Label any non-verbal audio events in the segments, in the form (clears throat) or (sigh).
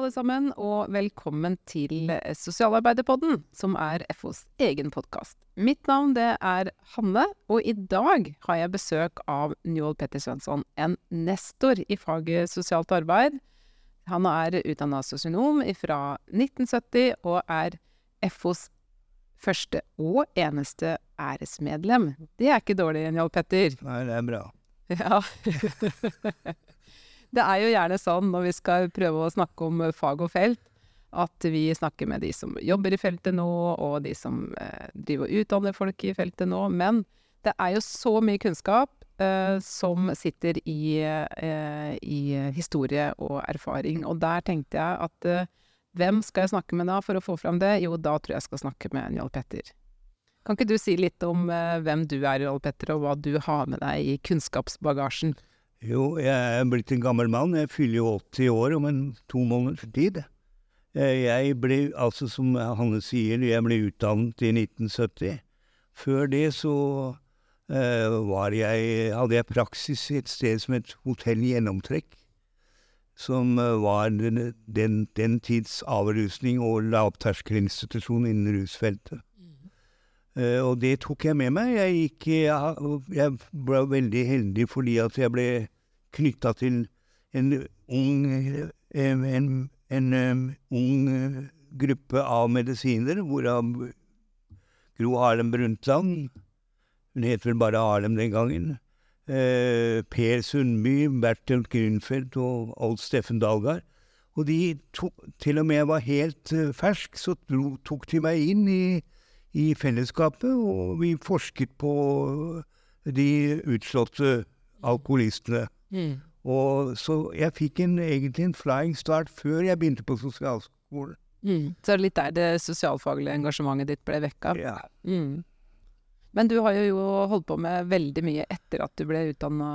alle sammen, og velkommen til Sosialarbeiderpodden, som er FOs egen podkast. Mitt navn det er Hanne, og i dag har jeg besøk av Njål Petter Svensson, en nestor i faget sosialt arbeid. Han er utdanna sosionom fra 1970, og er FOs første og eneste æresmedlem. Det er ikke dårlig, Njål Petter. Nei, det er bra. Ja. (laughs) (laughs) det er jo gjerne sånn når vi skal prøve å snakke om fag og felt, at vi snakker med de som jobber i feltet nå, og de som eh, driver og utdanner folk i feltet nå. Men det er jo så mye kunnskap eh, som sitter i, eh, i, historie og erfaring. Og der tenkte jeg at eh, hvem skal jeg snakke med da for å få fram det? Jo, da tror jeg jeg skal snakke med Njål Petter. Kan ikke du si litt om eh, hvem du er, Njål Petter, og hva du har med deg i kunnskapsbagasjen? Jo, jeg er blitt en gammel mann. Jeg fyller jo 80 år om en to måneders tid. Eh, jeg ble, altså som Hanne sier, jeg ble utdannet i 1970. Før det så uh, var jeg, hadde jeg praksis et sted som het Hotell Gjennomtrekk. Som var den, den, den tids avrusning og lavterskelinstitusjon innen rusfeltet. Uh, og det tok jeg med meg. Jeg, gikk, jeg, ble veldig heldig fordi at jeg ble knytta til en ung en, en, ung gruppe av medisiner, hvorav Gro Harlem Brundtland Hun het vel bare Harlem den gangen. Uh, per Sundby, Bertel Grünfeldt og Old Steffen Dalgard. Og de to, til og med jeg var helt uh, fersk, så tok de meg inn i i fellesskapet, og vi forsket på de utslåtte alkoholistene. Mm. Og så jeg fikk en, egentlig en flying start før jeg begynte på sosialskolen. Mm. Så litt der det sosialfaglige engasjementet ditt ble vekka? Ja. Mm. Men du har jo holdt på med veldig mye etter at du ble utdanna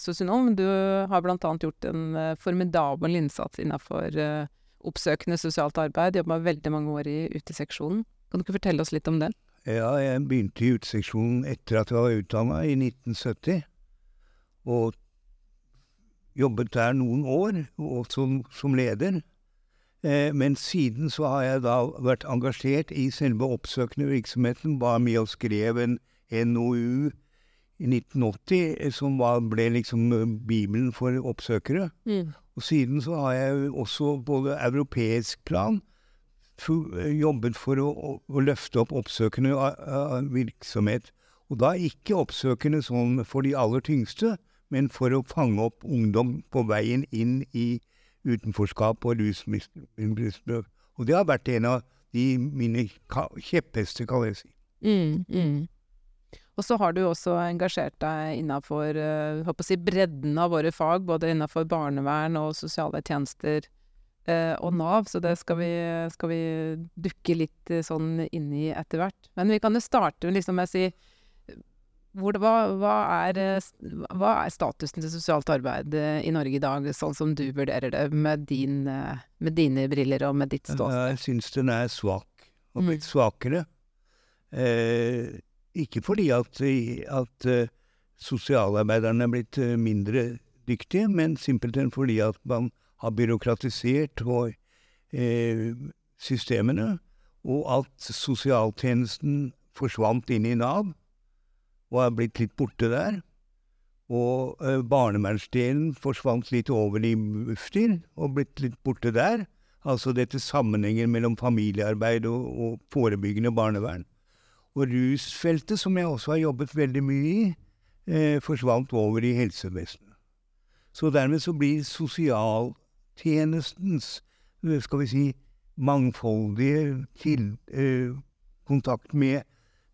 sosionom. Du har annet gjort en eh, formidabel innsats innafor uh, oppsøkende sosialt arbeid. Jobba veldig mange år i uteseksjonen. Kan du ikke fortelle oss litt om den? Ja, jeg begynte i uteseksjonen etter at jeg var utdanna, i 1970. Og jobbet der noen år, og som, som leder. Eh, men siden så har jeg da vært engasjert i selve oppsøkende virksomheten. Var med og skrev en NOU i 1980 eh, som var, ble liksom eh, Bibelen for oppsøkere. Mm. Og siden så har jeg også både europeisk plan jobbet for å, å, løfte opp oppsøkende virksomhet. Og da ikke oppsøkende sånn for de aller tyngste, men for å fange opp ungdom på veien inn i utenforskap og rusmisbruk. Og det har vært en av de mine kjepphester, kan jeg si. Mm, mm. Og så har du også engasjert deg innafor uh, si bredden av våre fag, både innafor barnevern og sosiale tjenester eh, og Nav, så det skal vi, skal vi dukke litt eh, sånn inn i etter hvert. Men vi kan jo starte liksom med å si hvor, hva, hva, er, eh, hva, er, statusen til sosialt arbeid eh, i Norge i dag, sånn som du vurderer det, med, din, med dine briller og med ditt ståsted? Jeg syns den er svak, og blitt mm. svakere. Eh, ikke fordi at, at sosialarbeiderne er blitt mindre dyktige, men simpelthen fordi at man har byråkratisert og, eh, systemene, og at sosialtjenesten forsvant inn i Nav og er blitt litt borte der. Og eh, barnevernsdelen forsvant litt over i Bufdir og blitt litt borte der. Altså dette sammenhengen mellom familiearbeid og, og forebyggende barnevern. Og rusfeltet, som jeg også har jobbet veldig mye i, eh, forsvant over i helsevesenet. Så dermed så blir sosial tjenestens, eh, skal vi si, mangfoldige til, eh, kontakt med,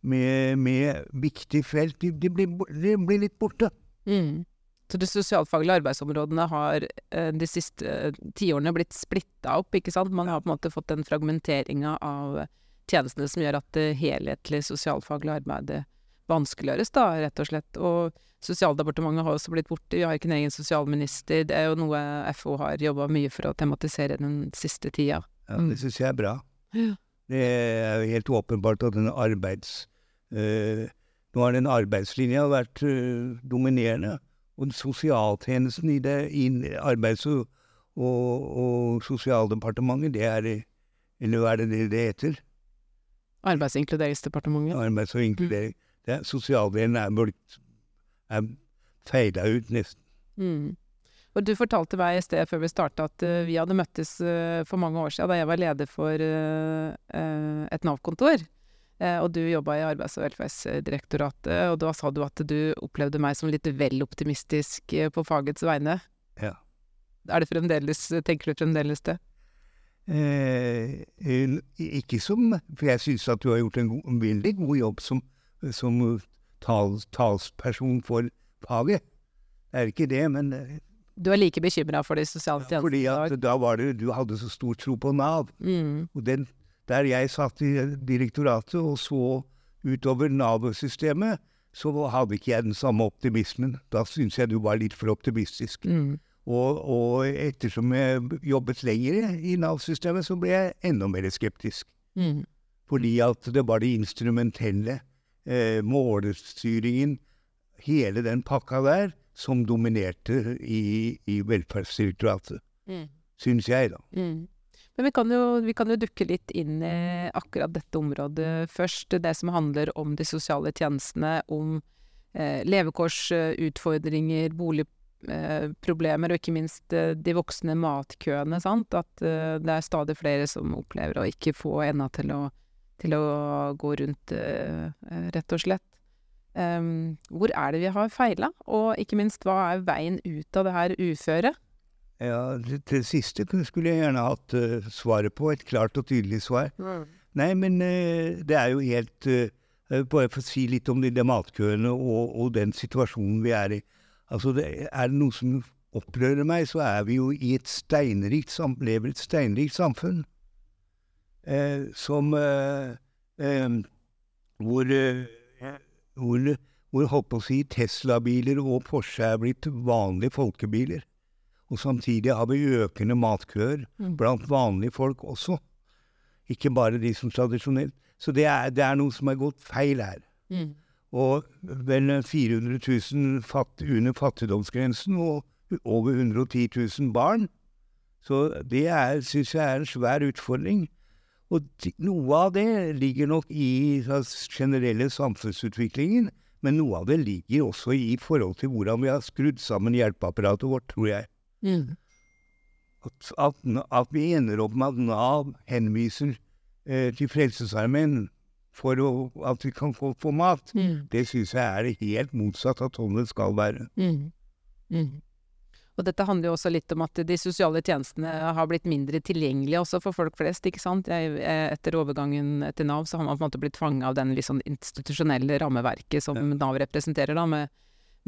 med, med viktig felt, de, de, blir, de, blir, litt borte. Mm. Så de sosialfaglige arbeidsområdene har eh, de siste eh, tiårene blitt splitta opp, ikke sant? Man har på en måte fått den fragmenteringa av tjenestene som gjør at det helhetlige sosialfaglige arbeidet vanskeliggjøres, da, rett og slett. Og Sosialdepartementet har også blitt borte, vi har ikke en egen sosialminister. Det er jo noe FO har jobba mye for å tematisere den siste tida. Ja, det syns jeg er bra. Ja. Det er jo helt åpenbart at den arbeids... Øh, nå har den arbeidslinja vært øh, dominerende. Og sosialtjenesten i, det, i arbeids- og, Og, og Sosialdepartementet, det er Eller hva er det det, heter? Arbeids- og inkluderingsdepartementet. Arbeids- og inkludering. Det sosialdelen er, blitt- feida ut nesten. Mm. Og du fortalte meg i sted før vi starta at uh, vi hadde møttes uh, for mange år siden da jeg var leder for eh, et Nav-kontor. Og du jobba i Arbeids- og velferdsdirektoratet, og da sa du at du opplevde meg som litt vel optimistisk på fagets vegne. Ja. Er det fremdeles, tenker du fremdeles det? Eh, ikke som For jeg syns at du har gjort en, god, en veldig god jobb som, som tals, talsperson for faget. Det er ikke det, men eh, Du er like bekymra for de sosiale tjenestene fordi at da var det Du hadde så stor tro på Nav. Mm. Og den, der jeg satt i direktoratet og så utover Nav-systemet, så hadde ikke jeg den samme optimismen. Da syntes jeg du var litt for optimistisk. Mm. Og, og ettersom jeg jobbet lenger i Nav-systemet, så ble jeg enda mer skeptisk. Mm. Fordi at det var det instrumentelle, eh, målstyringen, hele den pakka der, som dominerte i, i Velferdsdirektoratet. Mm. Syns jeg, da. Mm. Men vi kan, jo, vi kan jo dukke litt inn i akkurat dette området først. Det som handler om de sosiale tjenestene, om eh, levekårsutfordringer, boligproblemer og ikke minst eh, de voksne matkøene. Sant? At eh, det er stadig flere som opplever å ikke få enda til å, til å gå rundt, eh, rett og slett. Hvor er det vi har feila, og ikke minst hva er veien ut av det her uføret? Ja, det, det siste skulle jeg gjerne hatt uh, svaret på, et klart og tydelig svar. Nei, men uh, det er jo helt uh, Bare for å si litt om de, de matkøene og, og den situasjonen vi er i. Altså, det, er det noe som opprører meg, så er vi jo i et steinrikt lever et steinrikt samfunn. Eh, som eh, eh, Hvor hvor, hvor holdt på å si Tesla-biler og Porsche er blitt vanlige folkebiler. Og samtidig har vi økende matkøer Mm. blant vanlige folk også. Ikke bare de som tradisjonelt Så det er, det er noe som er gått feil her. Mm. Og vel 400 000 fatt, under fattigdomsgrensen og over 110 000 barn. Så det syns jeg er en svær utfordring. Og noe av det ligger nok i den generelle samfunnsutviklingen, men noe av det ligger også i forhold til hvordan vi har skrudd sammen hjelpeapparatet vårt, tror jeg. Mm. At, at, at vi ender opp med at Nav henviser eh, til Frelsesarmeen for å, at vi kan få, få mat, Mm. det syns jeg er helt motsatt av sånn det skal være. Mm. Og dette handler jo også litt om at de sosiale tjenestene har blitt mindre tilgjengelige også for folk flest, ikke sant. Jeg, etter overgangen til Nav så har man på en måte blitt fanga av den sånn institusjonelle rammeverket som Ja. Nav representerer, da, med,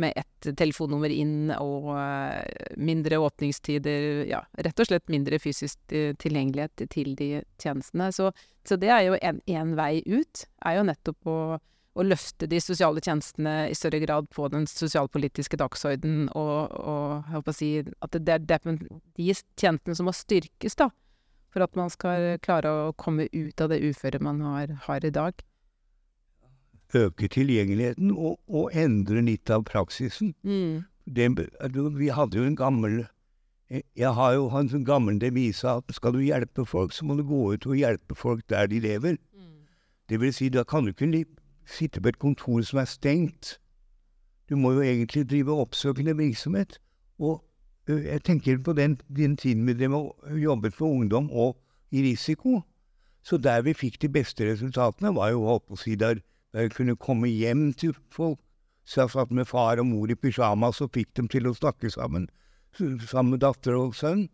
med ett telefonnummer inn og eh, mindre åpningstider, ja, rett og slett mindre fysisk eh, tilgjengelighet til de tjenestene. Så, så det er jo en, en vei ut, er jo nettopp å å løfte de sosiale tjenestene i større grad på den sosialpolitiske dagsordenen, og, og jeg håper å si at det, det er de tjenestene som må styrkes, da, for at man skal klare å komme ut av det uføret man har, har i dag. Øke tilgjengeligheten og, og endre litt av praksisen. Mm. Det, vi hadde jo en gammel jeg- har jo en sånn gammel devise at skal du hjelpe folk, så må du gå ut og hjelpe folk der de lever. Det vil si, da kan du ikke sitte på et kontor som er stengt. Du må jo egentlig drive oppsøkende virksomhet. Og jeg tenker på den, den tiden vi drev og jobbet for ungdom og i risiko. Så der vi fikk de beste resultatene, var jo holdt på å si der, der vi kunne komme hjem til folk. Så jeg satt med far og mor i pysjamas og fikk dem til å snakke sammen. Sammen med datter og sønn.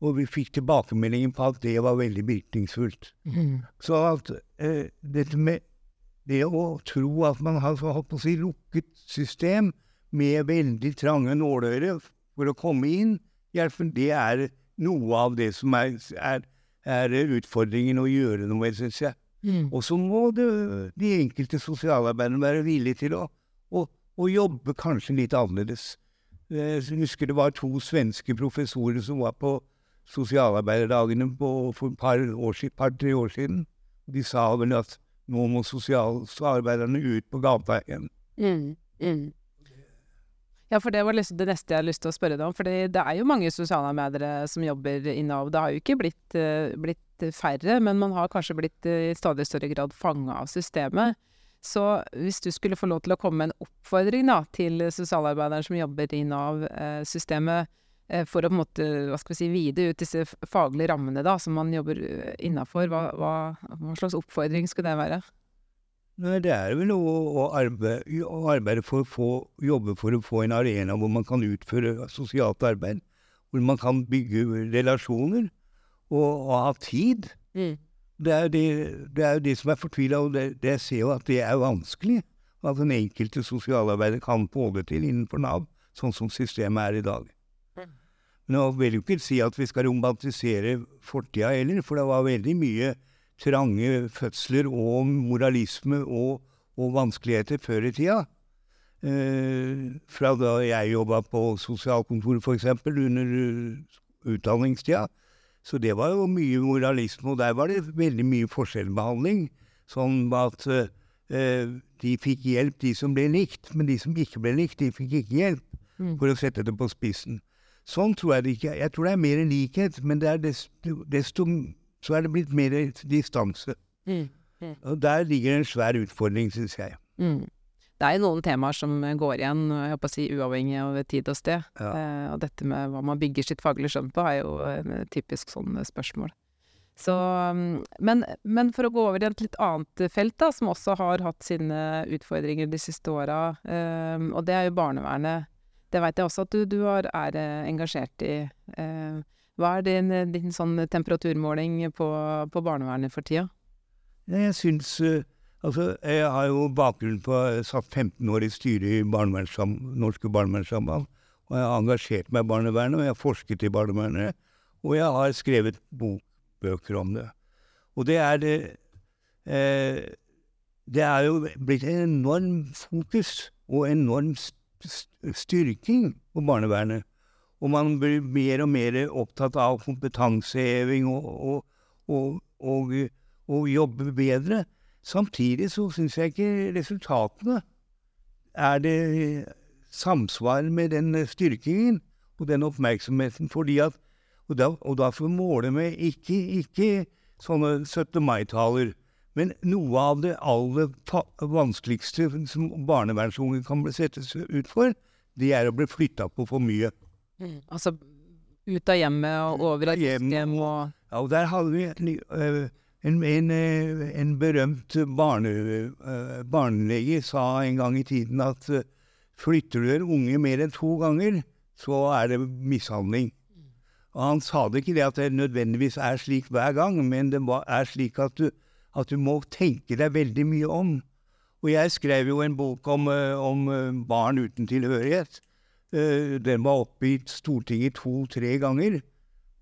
Og vi fikk tilbakemeldingen på at det var veldig virkningsfullt. Mm. Så at eh, dette med det å tro at man har holdt på å si lukket system med veldig trange nåløyre for å komme inn, det er noe av det som er, er, er utfordringen å gjøre noe med, syns jeg. Mm. Og så må det, de enkelte sosialarbeiderne være villige til å, å, å jobbe kanskje litt annerledes. Eh, Jeg husker det var to svenske professorer som var på sosialarbeiderdagene på, for et par år par-tre år siden. De sa vel at nå må sosialarbeiderne ut på gata igjen. Mm. Mm. Ja, for det var liksom det neste jeg hadde lyst til å spørre deg om. For det er jo mange sosialarbeidere som jobber i Nav. Det har jo ikke blitt, uh, blitt færre, men man har kanskje blitt uh, i stadig større grad fanga av systemet. Så hvis du skulle få lov til å komme med en oppfordring da, til sosialarbeideren som jobber i Nav-systemet, uh, for å på en måte, hva skal vi si, vide ut disse faglige rammene da, som man jobber innafor, hva, hva, hva slags oppfordring skulle det være? Nei, det er vel å, å, arbeide, å arbeide, for å få, jobbe for å få en arena hvor man kan utføre sosialt arbeid. Hvor man kan bygge relasjoner og, og ha tid. Mm. Det, er de, det, er jo det som er fortvila, og det, det ser jo at det er vanskelig. At den enkelte sosialarbeider kan få det til innenfor Nav, sånn som systemet er i dag. Jeg vil jo ikke si at vi skal romantisere fortida heller, for det var veldig mye trange fødsler og moralisme og, og vanskeligheter før i tida. Eh, fra da jeg jobba på sosialkontoret, f.eks., under utdanningstida. Så det var jo mye moralisme, og der var det veldig mye forskjellbehandling. Sånn at eh, de fikk hjelp, de som ble likt, men de som ikke ble likt, de fikk ikke hjelp. Mm. For å sette det på spissen. Sånn tror jeg det ikke Jeg tror det er mer likhet, men det er desto, desto så er det blitt mer distanse. Mm. Mm. Og der ligger en svær utfordring, syns jeg. Mm. Det er jo noen temaer som går igjen, jeg håper å si uavhengig av tid og sted. Ja. Eh, og dette med hva man bygger sitt faglige skjønn på, er jo et typisk sånn spørsmål. Så, mm, men, men, for å gå over i et litt annet felt, da, som også har hatt sine utfordringer de siste åra, eh, og det er jo barnevernet. Det veit jeg også at du, du er, er engasjert i. Eh, hva er din, din sånn temperaturmåling på, på, barnevernet for tida? Jeg syns uh, Altså, jeg har jo bakgrunn på Jeg satt 15 år i styret i barnevernssam, Norske barnevernssamband. Og jeg har engasjert meg i barnevernet, og jeg har forsket i barnevernet. Og jeg har skrevet bokbøker om det. Og det er det eh, Det er jo blitt en enorm fokus og enorm styrking på barnevernet. Og man blir mer og mer opptatt av kompetanseheving og, og, og, og, jobbe bedre. Samtidig så syns jeg ikke resultatene er det samsvar med den styrkingen og den oppmerksomheten. fordi at, Og da, og da får vi måle med ikke, ikke sånne 17. mai-taler, men noe av det aller vanskeligste som barnevernsunge kan bli settes ut for, det er å bli flytta på for mye. Mm. Altså ut av hjemmet og over av hjem og Ja, og der hadde vi en, en, en berømt barne, barnelege sa en gang i tiden at flytter du en unge mer enn to ganger, så er det mishandling. Og han sa det ikke det at det nødvendigvis er slik hver gang, men det er slik at du, at du må tenke deg veldig mye om. Og jeg skrev jo en bok om, om barn uten tilhørighet. Uh, den var oppe i Stortinget to-tre ganger.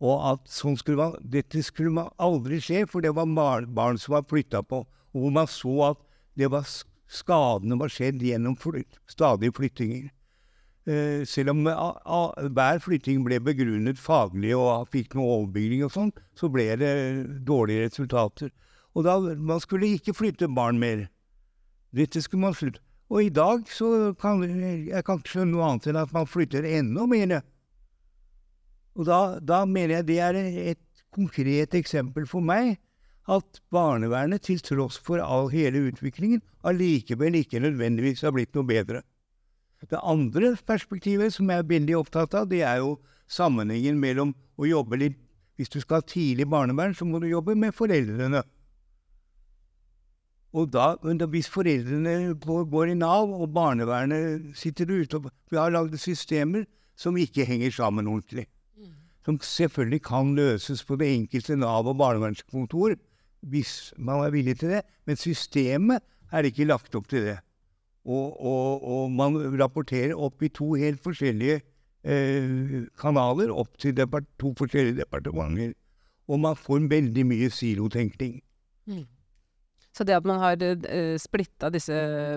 Og at sånn skulle man, dette skulle man aldri skje, for det var barn, barn som var flytta på. Og hvor man så at var skadene var skjedd gjennom flyt, stadige flyttinger. Eh, selv om uh, hver flytting ble begrunnet faglig og fikk noe overbygging og sånn, så ble det dårlige resultater. Og da, man skulle ikke flytte barn mer. Dette skulle man slutte. Og i dag så kan jeg kan ikke skjønne noe annet enn at man flytter enda mer. Og da, da mener jeg det er et konkret eksempel for meg at barnevernet, til tross for all hele utviklingen, allikevel ikke nødvendigvis har blitt noe bedre. Det andre perspektivet som jeg er veldig opptatt av, det er jo sammenhengen mellom å jobbe litt Hvis du skal ha tidlig barnevern, så må du jobbe med foreldrene. Og da, hvis foreldrene går i Nav, og barnevernet sitter ute og Vi har lagd systemer som ikke henger sammen ordentlig. Mm. Som selvfølgelig kan løses på det enkelte Nav- og barnevernskontor, hvis man er villig til det. Men systemet er ikke lagt opp til det. Og, og, og man rapporterer opp i to helt forskjellige eh, kanaler, opp til to forskjellige departementer. Og man får veldig mye silotenkning. Mm. Så det at man har uh, eh, splitta disse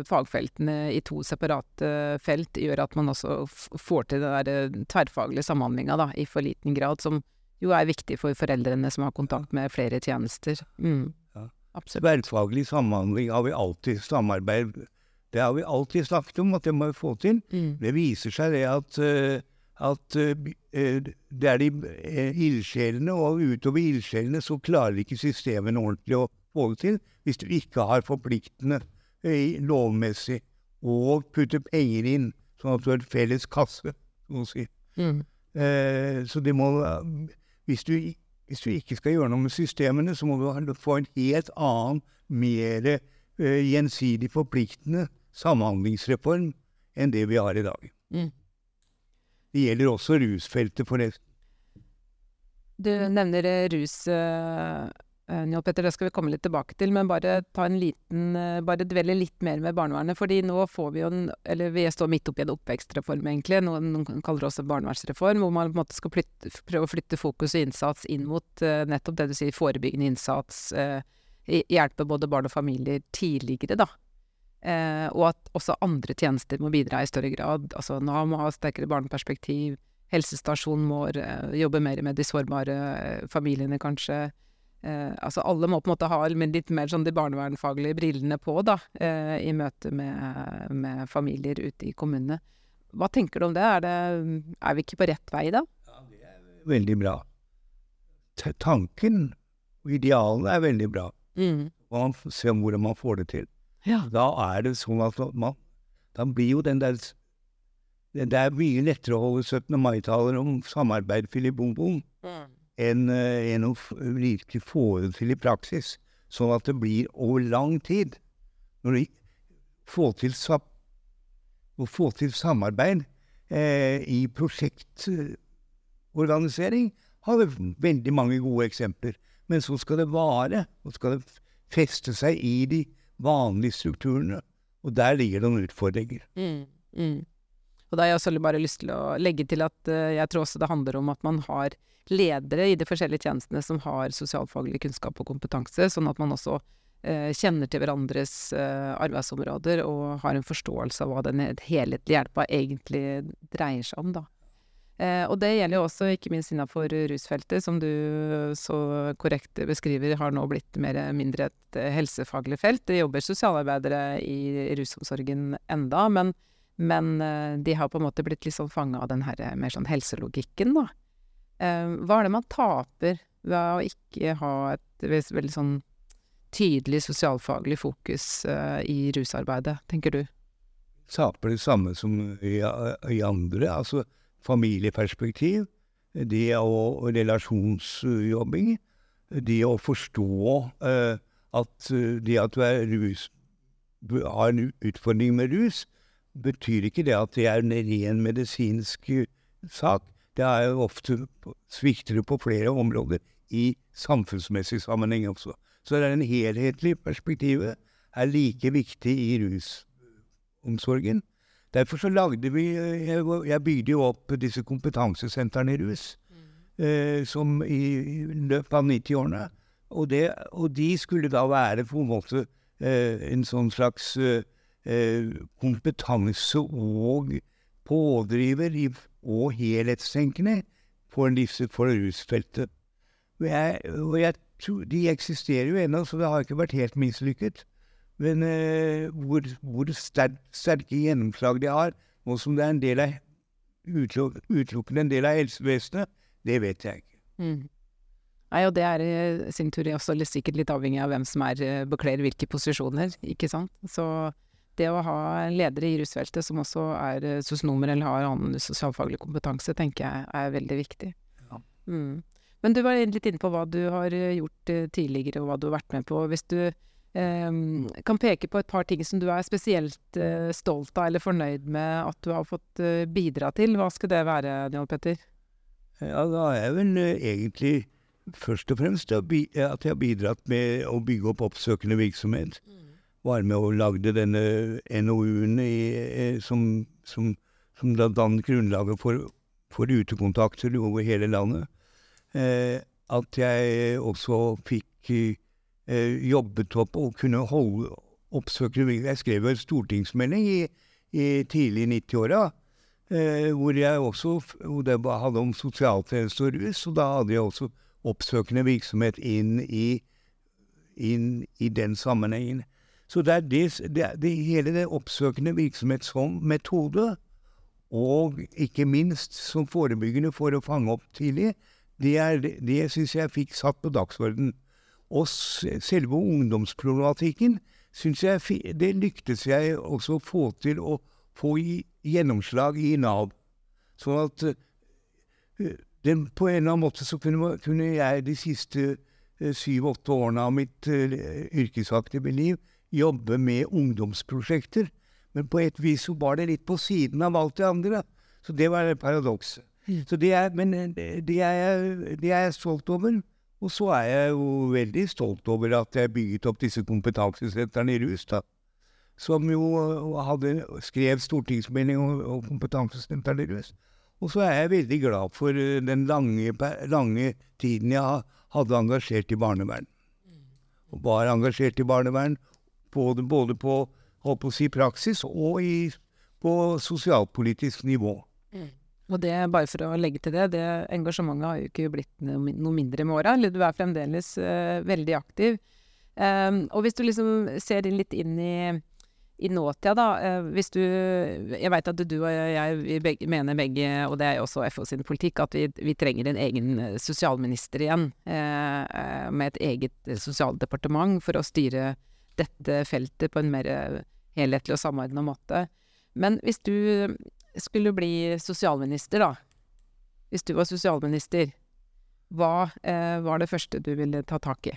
fagfeltene i to separate felt, gjør at man også får til den der eh, tverrfaglige samhandlinga i for liten grad, som jo er viktig for foreldrene som har kontakt med flere tjenester. Mm. Ja. Absolutt. Tverrfaglig samhandling har vi alltid samarbeid Det har vi alltid snakket om at det må vi få til. Mm. Det viser seg det at, uh, at eh, eh, det er de eh, ildsjelene, og utover ildsjelene så klarer ikke systemene ordentlig å få det til hvis du ikke har forpliktende eh, lovmessig og putte penger inn, sånn at du har felles kasse, så å si. Mm. Eh, så det må hvis du, hvis du ikke skal gjøre noe med systemene, så må du få en helt annen, mer eh, gjensidig forpliktende samhandlingsreform enn det vi har i dag. Mm. Det gjelder også rusfeltet, forresten. Du nevner eh, rus, uh, Njål Petter, det skal vi komme litt tilbake til. Men bare liten eh, Bare dvele litt mer med barnevernet. fordi nå får vi jo en Eller vi står midt oppi en oppvekstreform, egentlig. Noen, kaller det også barnevernsreform. Hvor man på en måte skal flytte, prøve å flytte fokus og innsats inn mot eh, nettopp det du sier, forebyggende innsats. eh, hjelpe både barn og familier tidligere, da. Eh, og at også andre tjenester må bidra i større grad. Altså Nav må ha sterkere barneperspektiv. Helsestasjonen må eh, jobbe mer med de sårbare eh, familiene, kanskje. Eh, altså alle må på en måte ha litt mer sånn de barnevernfaglige brillene på, da, eh, i møte med, med familier ute i kommunene. Hva tenker du om det? Er, det? er vi ikke på rett vei da? Ja, det er Veldig bra. T tanken og idealene er veldig bra. Mm. Man får se hvordan man får det til. Ja. Da er det sånn at man Da blir jo den der Det er mye lettere å holde 17. mai-taler om samarbeid, Philip Bom Bom, enn en å virkelig få det til i praksis. Sånn at det blir over lang tid. Når du får til, å få til samarbeid eh, i prosjektorganisering, har vi veldig mange gode eksempler. Men så skal det vare, og skal det feste seg i de vanlige strukturene. Og der ligger det noen utfordringer. Mm, mm. Og da har jeg også bare lyst til å legge til at eh, jeg tror også det handler om at man har ledere i de forskjellige tjenestene som har sosialfaglig kunnskap og kompetanse, sånn at man også eh, kjenner til hverandres eh, arbeidsområder og har en forståelse av hva den helhetlige hjelpa egentlig dreier seg om, da. Og det gjelder jo også ikke minst innafor rusfeltet, som du så korrekt beskriver har nå blitt mer mindre et helsefaglig felt. Det jobber sosialarbeidere i rusomsorgen enda, men, men eh, de har på en måte blitt litt sånn fanga av den her eh, mer sånn helselogikken, da. Eh, hva er det man taper ved å ikke ha et veldig sånn tydelig sosialfaglig fokus i rusarbeidet, tenker du? Taper det samme som i, i andre, altså familieperspektiv, det å relasjonsjobbing, det å forstå eh, at det at du er rus, har en utfordring med rus, betyr ikke det at det er en ren medisinsk eh, sak. Det er jo ofte svikter på flere områder i samfunnsmessig sammenheng også. Så det er en helhetlig perspektivet er like viktig i rusomsorgen. Derfor så lagde vi Jeg, jeg bygde jo opp disse kompetansesentrene i rus eh, som i, løpet av 90-årene. Og, og de skulle da være på en måte eh, en sånn slags eh, eh, kompetanse og pådriver og helhetstenkende for, disse, for rusfeltet. Og jeg, og jeg tror, de eksisterer jo ennå, så det har ikke vært helt mislykket. Men eh, hvor, hvor sterk, sterke gjennomslag de har, nå som det er en del av uteluk, utelukkende en del av helsevesenet, det vet jeg ikke. Mm. Nei, og det er i sin tur også sikkert litt avhengig av hvem som er, eh, bekler hvilke posisjoner, ikke sant. Så det å ha ledere i rusfeltet som også er eh, sosionomer eller har annen sosialfaglig kompetanse, tenker jeg er veldig viktig. Ja. Mm. Men du var litt inne på hva du har eh, gjort eh, tidligere, og hva du har vært med på. Hvis du eh, kan peke på et par ting som du er spesielt eh, stolt av eller fornøyd med at du har fått eh, bidra til, hva skal det være, Njål Petter? Ja, da er jeg vel eh, egentlig først og fremst at jeg har bidratt med å bygge opp oppsøkende virksomhet. Var med og lagde denne NOU-en eh, som, som, som da dannet grunnlaget for, for utekontakter over hele landet. Eh, at jeg også fikk eh, jobbet opp og kunne holde oppsøkende virksomhet. Jeg skrev jo en stortingsmelding i, i tidlig 90-åra. Eh, hvor jeg også hvor det hadde om sosialtjeneste og rus, og da hadde jeg også oppsøkende virksomhet inn i, inn i den sammenhengen. Så det er det, det, det hele det oppsøkende virksomhet som metode, og ikke minst som forebyggende for å fange opp tidlig, det, er, det syns jeg fikk satt på dagsordenen. Og selve ungdomsproblematikken syns jeg det lyktes jeg også å få til å få gjennomslag i Nav. Sånn at uh, den, på en eller annen måte så kunne, kunne jeg de siste uh, syv-åtte årene av mitt uh, yrkesaktive liv jobbe med ungdomsprosjekter. Men på et vis så var det litt på siden av alt det andre. Så det var paradokset. Mm. Så det er, men det er, det er jeg stolt over. Og så er jeg jo veldig stolt over at jeg bygget opp disse kompetansesentrene i Rustad. Som jo hadde, skrev stortingsmelding om, om kompetansesentrene i Rustad. Og så er jeg veldig glad for den lange, lange tiden jeg hadde engasjert i barnevern. Og var engasjert i barnevern både, både på, på si, praksis og i, på sosialpolitisk nivå. Mm. Og det, bare for å legge til det, det engasjementet har jo ikke blitt noe, mindre med åra. Du er fremdeles uh, veldig aktiv. Um, og hvis du liksom ser litt inn i, i nåtida, da. Uh, hvis du Jeg veit at du og jeg begge, mener begge, og det er jo også FO sin politikk, at vi, vi trenger en egen sosialminister igjen. Uh, med et eget sosialdepartement for å styre dette feltet på en mer helhetlig og samordna måte. Men hvis du skulle bli sosialminister, da, hvis du var sosialminister, hva eh, var det første du ville ta tak i?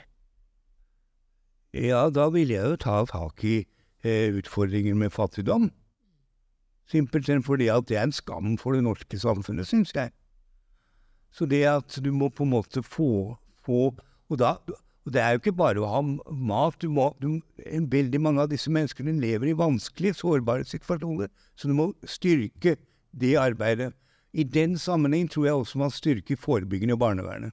Ja, da ville jeg jo ta tak i eh, utfordringer med fattigdom. Simpelthen fordi at det er en skam for det norske samfunnet, syns jeg. Så det at du må på en måte få, få og, da, og det er jo ikke bare å ha mat. Du må, du, veldig mange av disse menneskene lever i vanskelige, sårbare situasjoner. Så du må styrke det arbeidet. I den sammenheng tror jeg også man styrker forebyggende barnevernet.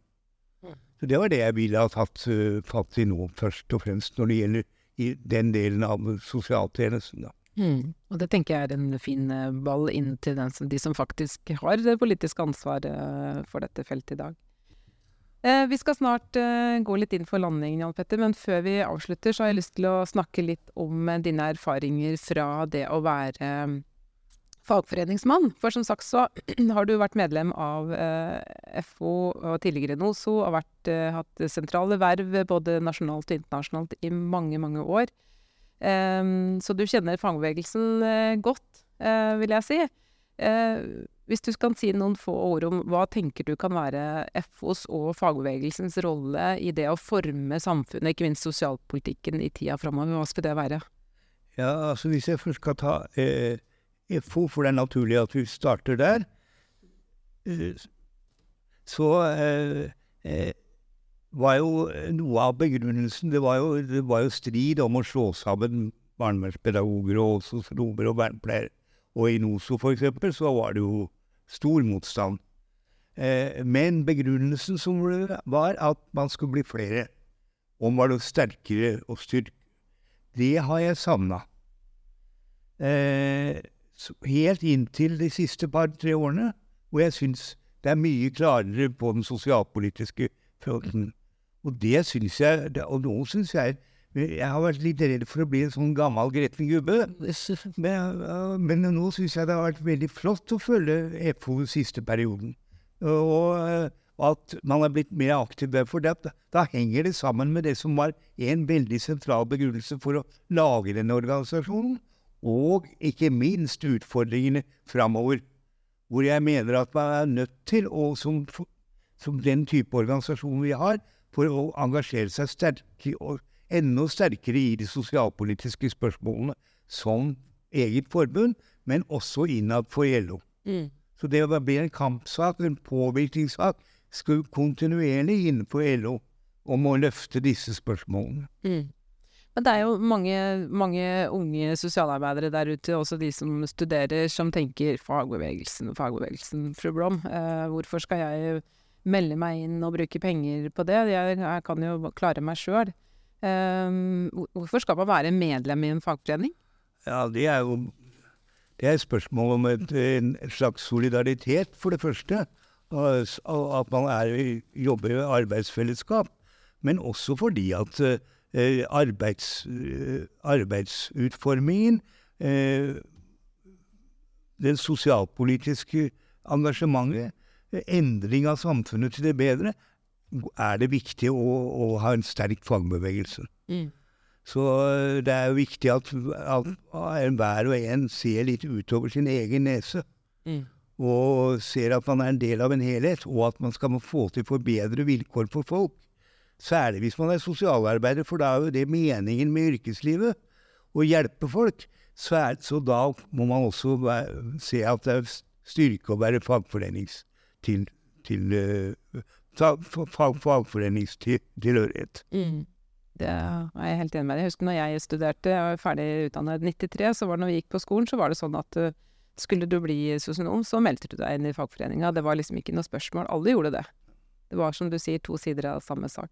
Mm. Så det var det jeg ville ha tatt uh, fatt i nå, først og fremst, når det gjelder i den delen av sosialtjenesten. da. Mm. Og det tenker jeg er en fin ball inn til som, de som faktisk har det politiske ansvaret for dette feltet i dag. Eh, vi skal snart eh, gå litt inn for landing, Jan Petter, men før vi avslutter, så har jeg lyst til å snakke litt om eh, dine erfaringer fra det å være fagforeningsmann. For som sagt så (clears throat) har du vært medlem av FO og tidligere NOSO, og vært, hatt sentrale verv både nasjonalt og internasjonalt i mange, mange år. så du kjenner fagbevegelsen godt, vil jeg si. Hvis du skal si noen få ord om hva tenker du kan være FOs og fagbevegelsens rolle i det å forme samfunnet, ikke minst sosialpolitikken, i tida framover, hva skal det være? Ja, altså Hvis jeg først skal ta eh, FO, for det er naturlig at vi starter der, eh, så eh, eh var jo noe av begrunnelsen det var, jo, det var jo strid om å slå sammen barnevernspedagoger og sosionomer og vernepleiere. Og i NOSO, for eksempel, så var det jo Stor motstand. Eh, men begrunnelsen som var at man skulle bli flere. Og man var sterkere og styrke. Det har jeg savna. Eh, helt inntil de siste par-tre årene, hvor jeg syns det er mye klarere på den sosialpolitiske fronten. Og det syns jeg Og nå syns jeg jeg har vært litt redd for å bli en sånn gammel, gretten gubbe. Men, men nå syns jeg det har vært veldig flott å følge FO siste perioden. Og, at man er blitt mer aktiv der. For det, da henger det sammen med det som var en veldig sentral begrunnelse for å lage denne organisasjonen. Og ikke minst utfordringene framover. Hvor jeg mener at man er nødt til, og som, som den type organisasjon vi har, for å engasjere seg sterkt enda sterkere i de sosialpolitiske spørsmålene som eget forbund, men også innad for LO. Mm. Så det bli en kampsak, en påvirkningssak, kontinuerlig innenfor LO om å løfte disse spørsmålene. Mm. Men det er jo mange, mange, unge sosialarbeidere der ute, også de som studerer, som tenker fagbevegelsen, fagbevegelsen, fru Blom. Eh, hvorfor skal jeg melde meg inn og bruke penger på det? Jeg, jeg kan jo klare meg sjøl. Um, hvorfor skal man være medlem i en fagforening? Ja, det er jo det er et spørsmål om et, en slags solidaritet, for det første. At man er, jobber i arbeidsfellesskap. Men også fordi at eh, arbeids, eh, arbeidsutformingen, eh, det sosialpolitiske engasjementet, endring av samfunnet til det bedre, er det viktig å, å ha en sterk fagbevegelse. Mm. Så eh, det er jo viktig at, at hver og en ser litt utover sin egen nese. Mm. Og ser at man er en del av en helhet, og at man skal få til forbedre vilkår for folk. Særlig hvis man er sosialarbeider, for da er jo det meningen med yrkeslivet. Å hjelpe folk. Så, er, så da må man også se at det er styrke å være fagforenings... Til, fag, fagforeningstilhørighet. Mm. Det er jeg helt enig med deg. Jeg husker når jeg studerte, jeg var ferdig utdannet i 93, så var det når vi gikk på skolen, så var det sånn at uh, skulle du bli sosionom, så meldte du deg inn i fagforeninga. Det var liksom ikke noe spørsmål. Alle gjorde det. Det var som du sier, to sider av samme sak.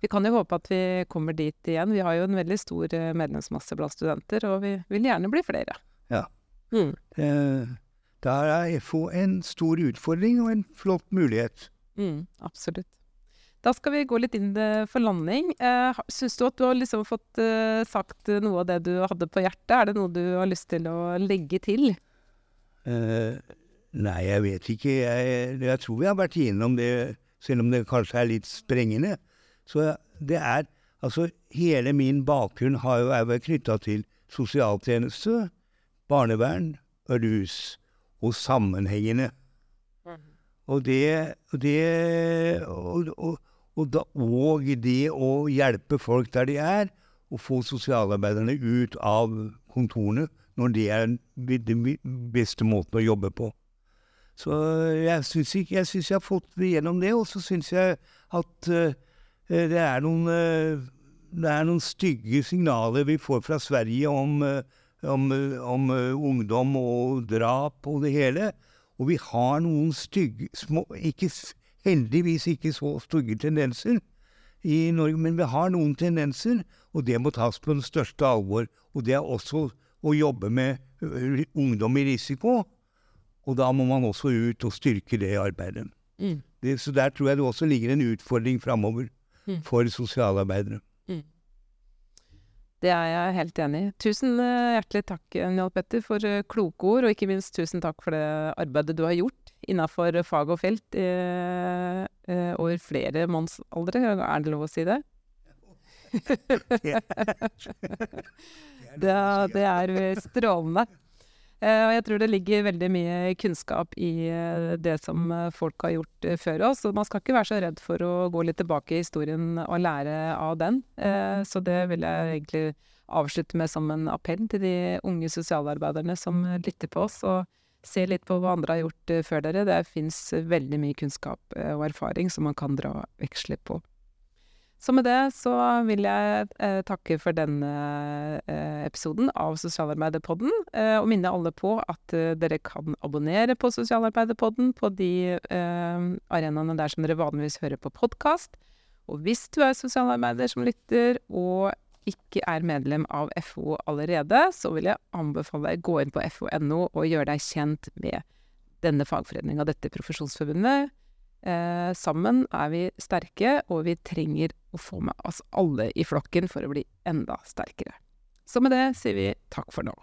Vi kan jo håpe at vi kommer dit igjen. Vi har jo en veldig stor eh, medlemsmasse blant studenter, og vi vil gjerne bli flere. Ja. Mm. Eh, da er FO en stor utfordring og en flott mulighet. Mm, absolutt. Da skal vi gå litt inn for landing. Eh, Syns du at du har liksom fått eh, sagt noe av det du hadde på hjertet? Er det noe du har lyst til å legge til? Eh, nei, jeg vet ikke. Jeg, jeg, tror vi har vært igjennom det, selv om det kanskje er litt sprengende. Så det er Altså, hele min bakgrunn har jo vært knytta til sosialtjeneste, barnevern og rus. Og sammenhengende. Og det, det og, og, og, da, og, det å hjelpe folk der de er, og få sosialarbeiderne ut av kontorene når det er den beste måten å jobbe på. Så jeg syns jeg, jeg, har fått det gjennom det, og så syns jeg at uh, det, er noen, uh, det er noen stygge signaler vi får fra Sverige om, uh, om, om ungdom og drap og det hele. Og vi har noen stygge, små, ikke, heldigvis ikke så stygge tendenser i Norge, men vi har noen tendenser, og det må tas på den største alvor. Og det er også å jobbe med ungdom i risiko, og da må man også ut og styrke det arbeidet. Mm. Det, så der tror jeg det også ligger en utfordring framover mm. for sosialarbeidere. Det er jeg helt enig i. Tusen eh, hjertelig takk, Njal Petter, for eh, kloke ord, og ikke minst tusen takk for det arbeidet du har gjort innafor fag og felt i, eh, over flere mannsaldre. Er det lov å si det? (laughs) det, (laughs) det er strålende. Eh, og jeg tror det ligger veldig mye kunnskap i eh, det som eh, folk har gjort før oss. Og man skal ikke være så redd for å gå litt tilbake i historien og lære av den. Så det vil jeg egentlig avslutte med som en appell til de unge sosialarbeiderne som lytter på oss. og Se litt på hva andre har gjort før dere. Det fins veldig mye kunnskap og erfaring som man kan dra veksler på. Så med det så vil jeg eh, takke for denne eh, episoden av Sosialarbeiderpodden, eh, og minne alle på at eh, dere kan abonnere på Sosialarbeiderpodden på de eh, arenaene der som dere vanligvis hører på podkast. Og hvis du er sosialarbeider som lytter, og ikke er medlem av FO allerede, så vil jeg anbefale deg å gå inn på fo.no og gjøre deg kjent med denne fagforeninga, dette profesjonsforbundet Eh, sammen er vi sterke, og vi trenger å få med oss alle i flokken for å bli enda sterkere. Så med det sier vi takk for nå.